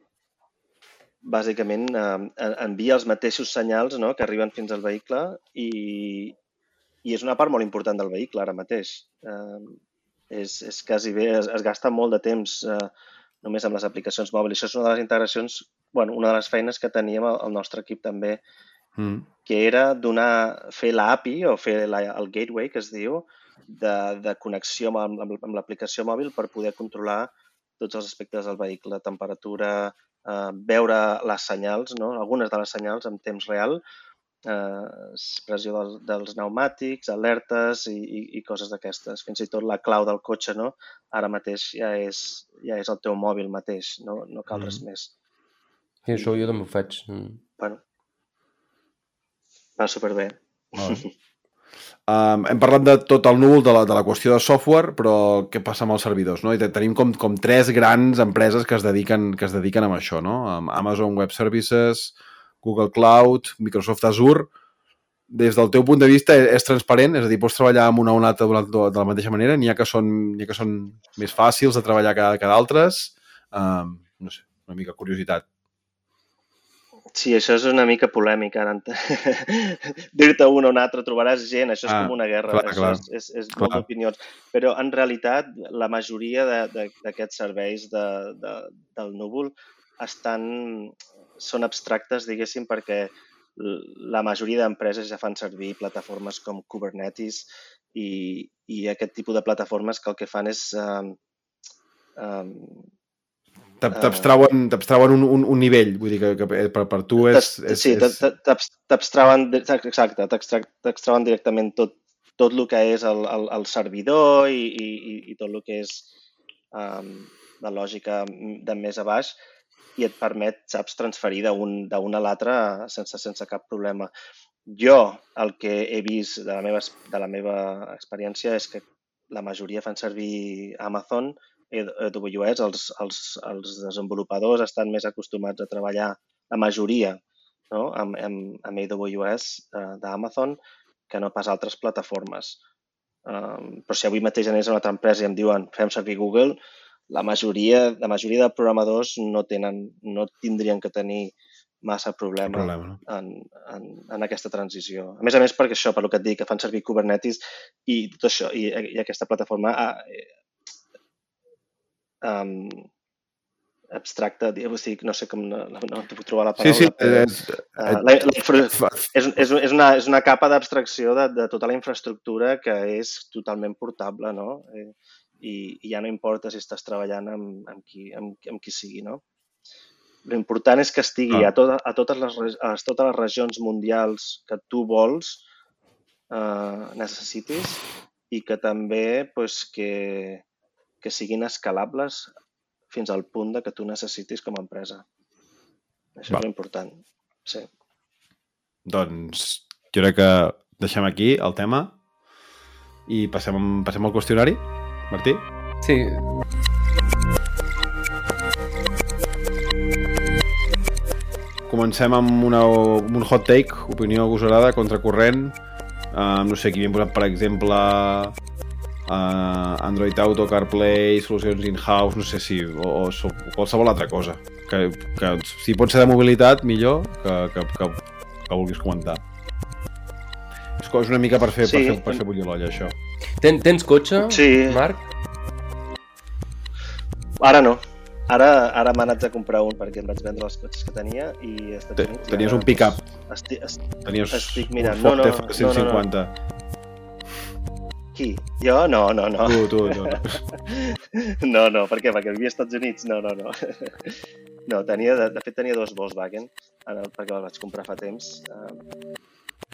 bàsicament eh, en- envia els mateixos senyals no, que arriben fins al vehicle i, i és una part molt important del vehicle ara mateix. Eh, és, és quasi bé, es, es gasta molt de temps eh, només amb les aplicacions mòbils. Això és una de les integracions, bueno, una de les feines que teníem al, al nostre equip també, Mm. que era donar, fer l'API o fer la, el gateway, que es diu, de, de connexió amb, amb, amb l'aplicació mòbil per poder controlar tots els aspectes del vehicle, temperatura, eh, veure les senyals, no? algunes de les senyals en temps real, eh, pressió del, dels pneumàtics, alertes i, i, i coses d'aquestes. Fins i tot la clau del cotxe, no? ara mateix ja és, ja és el teu mòbil mateix, no, no cal res Mhm. més. Sí, això jo també ho faig. Mm. Bueno, va superbé. Vale. Um, hem parlat de tot el núvol de la, de la qüestió de software, però què passa amb els servidors? No? I te- tenim com, com tres grans empreses que es dediquen, que es dediquen a això, no? Amazon Web Services, Google Cloud, Microsoft Azure. Des del teu punt de vista, és, és transparent? És a dir, pots treballar amb una o una altra de, de la mateixa manera? N'hi ha, que són, ha que són més fàcils de treballar que, que d'altres? Um, no sé, una mica curiositat. Sí, això és una mica polèmic ara. Dir-te una o una altra, trobaràs gent, això és Ah, com una guerra, clar, això clar. és, és, és Clar. molt d'opinions. Però en realitat la majoria de- de- d'aquests serveis de, de, del núvol estan, són abstractes, diguéssim, perquè la majoria d'empreses ja fan servir plataformes com Kubernetes i, i aquest tipus de plataformes que el que fan és um, um, T'ab-. T'abstrauen t'abstrauen un, un, un nivell, vull dir que, que per, per tu és... És, sí, t'abstrauen, exacte, t'extrauen directament tot, tot el que és el, el, el servidor i, i- i tot el que és um, la lògica de més a baix i et permet, saps, transferir d'un a l'altre sense, sense cap problema. Jo, el que he vist de la, meva, de la meva experiència és que la majoria fan servir Amazon, AWS, els, els, els desenvolupadors estan més acostumats a treballar, la majoria, no? amb, amb, amb AWS eh, d'Amazon que no pas altres plataformes. Um, però si avui mateix anés a una altra empresa i em diuen fem servir Google, la majoria, la majoria de programadors no, tenen, no tindrien que tenir massa problema, Problema, no? en, en, en aquesta transició. A més a més, perquè això, per lo que et dic, que fan servir Kubernetes i tot això, i, i aquesta plataforma ah, eh, um, abstracta, o sigui, no sé com, no, no, no puc trobar la Sí, paraula. sí, però, és, eh, la, la, és, és, és, una, és una capa d'abstracció de, de tota la infraestructura que és totalment portable, no? Eh, i, I ja no importa si estàs treballant amb, amb, qui, amb, amb qui sigui, no? L'important és que estigui Ah. a, tota, a, totes les, a totes les regions mundials que tu vols, eh, necessitis, i que també pues, que, que siguin escalables fins al punt de que tu necessitis com a empresa. Això Va. és l'important. Sí. Doncs jo crec que deixem aquí el tema i passem, passem al qüestionari. Martí? Sí, Comencem amb, una, amb un hot take, opinió agosarada, contracorrent. Uh, no sé, aquí m'hem posat, per exemple, uh, Android Auto, CarPlay, solucions in-house, no sé si, o, o, so- qualsevol altra cosa. Que, que si pot ser de mobilitat, millor que, que, que, que vulguis comentar. És una mica per fer, per Sí. fer, per fer bullir l'olla, això. Ten, tens cotxe, Sí. Marc? Ara no. Ara, ara m'he anat a comprar un perquè em vaig vendre els cotxes que tenia i Estats Te- Units... i tenies un pick-up. Estic, est... Tenies Estic un mirant. Ford No, no, F-150. Qui? Jo? No, no, no. Tu, tu, tu. No, no, per què? Perquè vivia als Estats Units? No, no, no. No, tenia, de, de fet tenia dos Volkswagen en el, perquè els vaig comprar fa temps eh,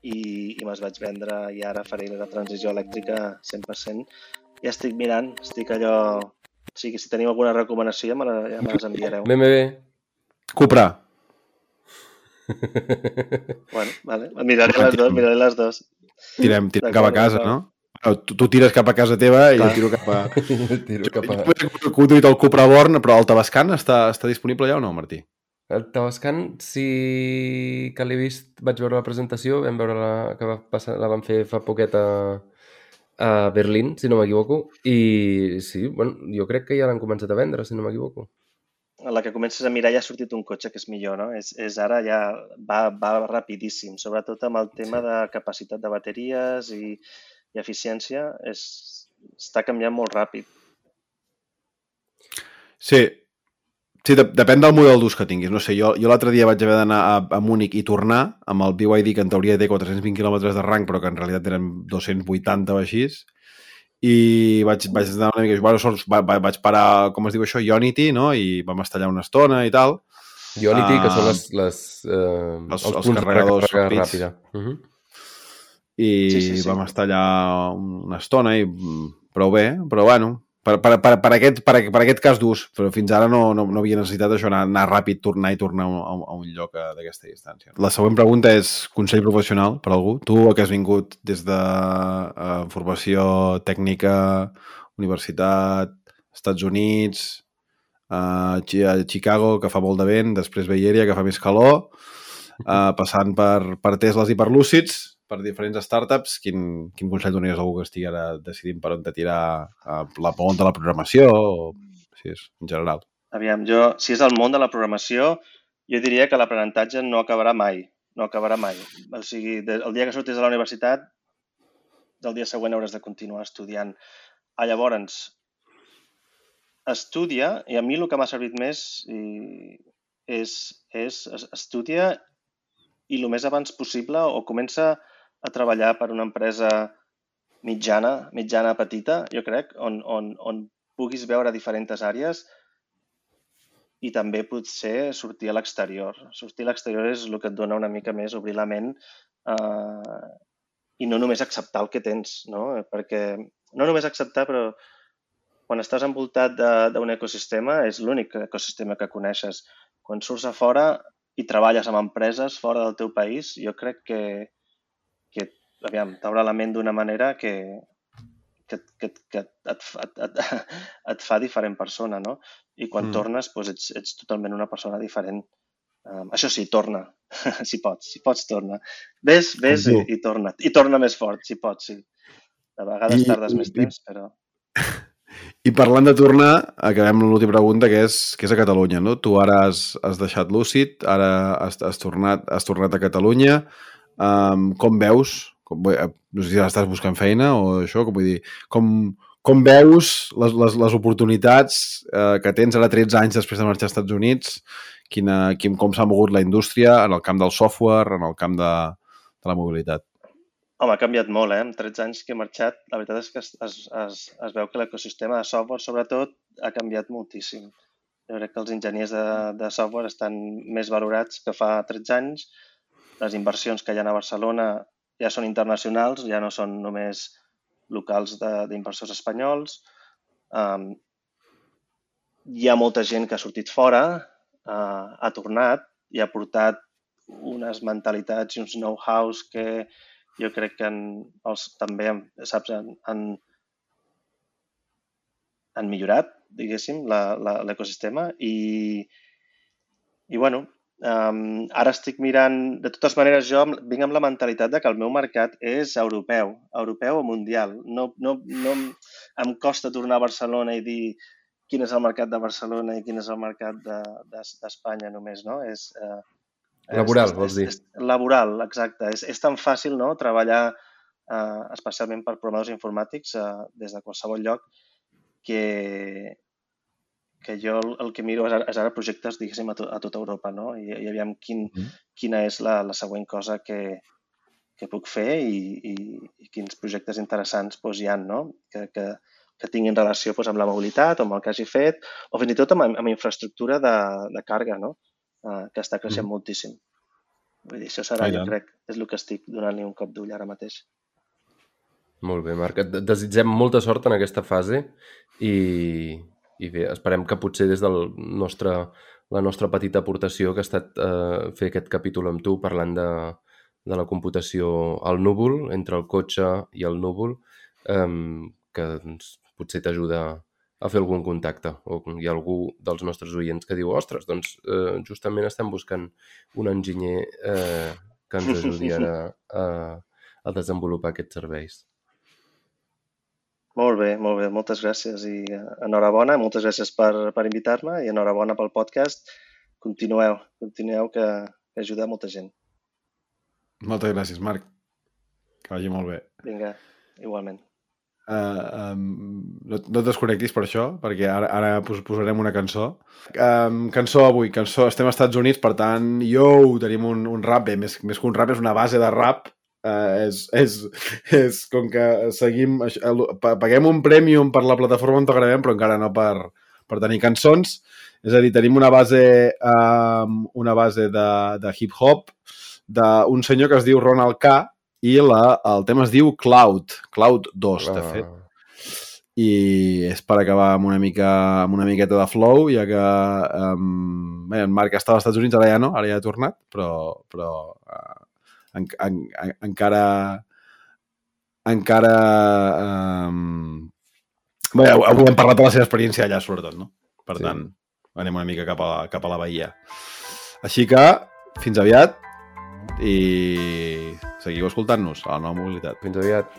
i, i me'ls vaig vendre i ara faré la transició elèctrica 100%. Ja estic mirant, estic allò... O sigui, si teniu alguna recomanació ja me, la, ja me les enviareu. BMW. Cupra. Bueno, vale. Miraré les dos, miraré les dos. Tirem, tirem cap a casa, no? No, Tu, tu tires cap a casa teva i jo Clar. tiro cap a... Tiro cap a... Jo he conduït el Cupra Born, però el Tabascan està, està disponible ja o no, Martí? El Tabascan, sí que l'he vist, vaig veure la presentació, vam veure la, que va passar, la van fer fa poquet a, a Berlín, si no m'equivoco, i sí, bueno, jo crec que ja l'han començat a vendre, si no m'equivoco. A la que comences a mirar ja ha sortit un cotxe que és millor, no? És, és ara ja va, va rapidíssim, sobretot amb el tema de capacitat de bateries i, i eficiència, és, està canviant molt ràpid. Sí, sí de, depèn del model d'ús que tinguis. No sé, jo, jo l'altre dia vaig haver d'anar a, a Múnich i tornar amb el BYD, que en teoria té 420 km de rang, però que en realitat eren 280 o així. I vaig, vaig anar una mica... Bueno, sols, va, va, vaig parar, com es diu això, Unity, no? I vam estar allà una estona i tal. Unity, que són Ah, les, les, eh, els- els punts de carregadors ràpids. ràpida. Uh -huh. i Sí, sí, sí. vam estar allà una estona i prou bé, però bueno, per, per, per, per, aquest, per, per aquest cas d'ús, però fins ara no, no, no havia necessitat això, anar, anar ràpid, tornar i tornar a, a un lloc eh, d'aquesta distància. La següent pregunta és consell professional per algú. Tu, que has vingut des de uh, formació tècnica, universitat, Estats Units, Chi- a Chicago, que fa molt de vent, després Bay Area, que fa més calor, uh, passant per, per Teslas i per Lúcids, per diferents startups, quin, quin consell donaries a algú que estigui ara decidint per on te tirar uh, la pont de la programació o si és, en general? Aviam, jo, si és el món de la programació, jo diria que l'aprenentatge no acabarà mai. No acabarà mai. O sigui, el dia que surtis de la universitat, del dia següent hauràs de continuar estudiant. Ah, llavors, estudia, i a mi el que m'ha servit més i, és, és es- estudia i el més abans possible o comença a treballar per una empresa mitjana, mitjana petita, jo crec, on, on, on puguis veure diferents àrees i també potser sortir a l'exterior. Sortir a l'exterior és el que et dona una mica més obrir la ment eh, i no només acceptar el que tens, no? Perquè no només acceptar, però quan estàs envoltat d'un ecosistema és l'únic ecosistema que coneixes. Quan surts a fora i treballes amb empreses fora del teu país, jo crec que aviam, t'obre la ment d'una manera que, que, que, que et, fa- et, et, et fa diferent persona, no? I quan Mm. tornes, doncs ets, ets totalment una persona diferent. Um, això sí, torna, si pots, si pots, torna. Ves, ves i, Com tu. i torna. I torna més fort, si pots, sí. De vegades I- tardes i- més i- temps, però... I parlant de tornar, acabem amb l'última pregunta, que és, que és a Catalunya, no? Tu ara has, has deixat Lúcid, ara has, has, tornat, has tornat a Catalunya. Um, com veus? Com, eh, no sé si estàs buscant feina o això, com vull dir, com, com veus les, les, les oportunitats eh, que tens ara 13 anys després de marxar als Estats Units? Quina, quin, com s'ha mogut la indústria en el camp del software, en el camp de, de la mobilitat? Home, ha canviat molt, eh? En 13 anys que he marxat, la veritat és que es, es, es, es veu que l'ecosistema de software, sobretot, ha canviat moltíssim. Jo crec que els enginyers de, de software estan més valorats que fa 13 anys. Les inversions que hi ha a Barcelona ja són internacionals, ja no són només locals d'inversors espanyols. Um, hi ha molta gent que ha sortit fora, uh, ha tornat i ha portat unes mentalitats i uns know-hows que, jo crec que en, els, també, saps, han, han, han millorat, diguéssim, l'ecosistema i, i bueno, um, ara estic mirant, de totes maneres jo vinc amb la mentalitat de que el meu mercat és europeu, europeu o mundial. No, no, no em costa tornar a Barcelona i dir quin és el mercat de Barcelona i quin és el mercat d'Espanya de, de, només, no? És, uh, Laboral, és, vols dir? És, és, laboral, exacte. És, és tan fàcil no? treballar eh, especialment per programadors informàtics eh, des de qualsevol lloc que, que jo el, el que miro és ara, és ara projectes, diguéssim, a, to, a tota Europa, no? I, i aviam quin, mm. quina és la, la següent cosa que, que puc fer i, i, i quins projectes interessants doncs, hi ha, no? Que, que, que tinguin relació doncs, amb la mobilitat o amb el que hagi fet, o fins i tot amb, amb infraestructura de, de càrrega, no? eh, que està creixent mm. moltíssim. Vull dir, això serà, jo crec, és el que estic donant-li un cop d'ull ara mateix. Molt bé, Marc. Et desitgem molta sort en aquesta fase i, i bé, esperem que potser des del nostre, la nostra petita aportació que ha estat eh, fer aquest capítol amb tu parlant de, de la computació al núvol, entre el cotxe i el núvol, eh, que doncs, potser t'ajuda a fer algun contacte o hi ha algú dels nostres oients que diu ostres, doncs eh, justament estem buscant un enginyer eh, que ens ajudi ara a, a desenvolupar aquests serveis. Molt bé, molt bé, moltes gràcies i eh, enhorabona, moltes gràcies per, per invitar-me i enhorabona pel podcast. Continueu, continueu que, que ajuda molta gent. Moltes gràcies, Marc. Que vagi molt bé. Vinga, igualment. Uh, um, no, no et desconnectis per això, perquè ara, ara pos, posarem una cançó. Um, cançó avui, cançó, estem als Estats Units, per tant, yo, tenim un, un rap, bé, més, més que un rap, és una base de rap, uh, és, és, és com que seguim, paguem un premium per la plataforma on t'agradem, però encara no per, per tenir cançons, és a dir, tenim una base, um, una base de, de hip-hop d'un senyor que es diu Ronald K, i la, el tema es diu Cloud, Cloud 2, de fet. I és per acabar amb una mica amb una miqueta de flow, ja que um, bé, en Marc està als Estats Units, ara ja no, ara ja ha tornat, però, però uh, en, en, en, encara encara um, bé, avui hem parlat de la seva experiència allà, sobretot, no? Per sí. tant, anem una mica cap a, cap a la Bahia. Així que, fins aviat i seguiu escoltant-nos a la nova mobilitat. Fins aviat.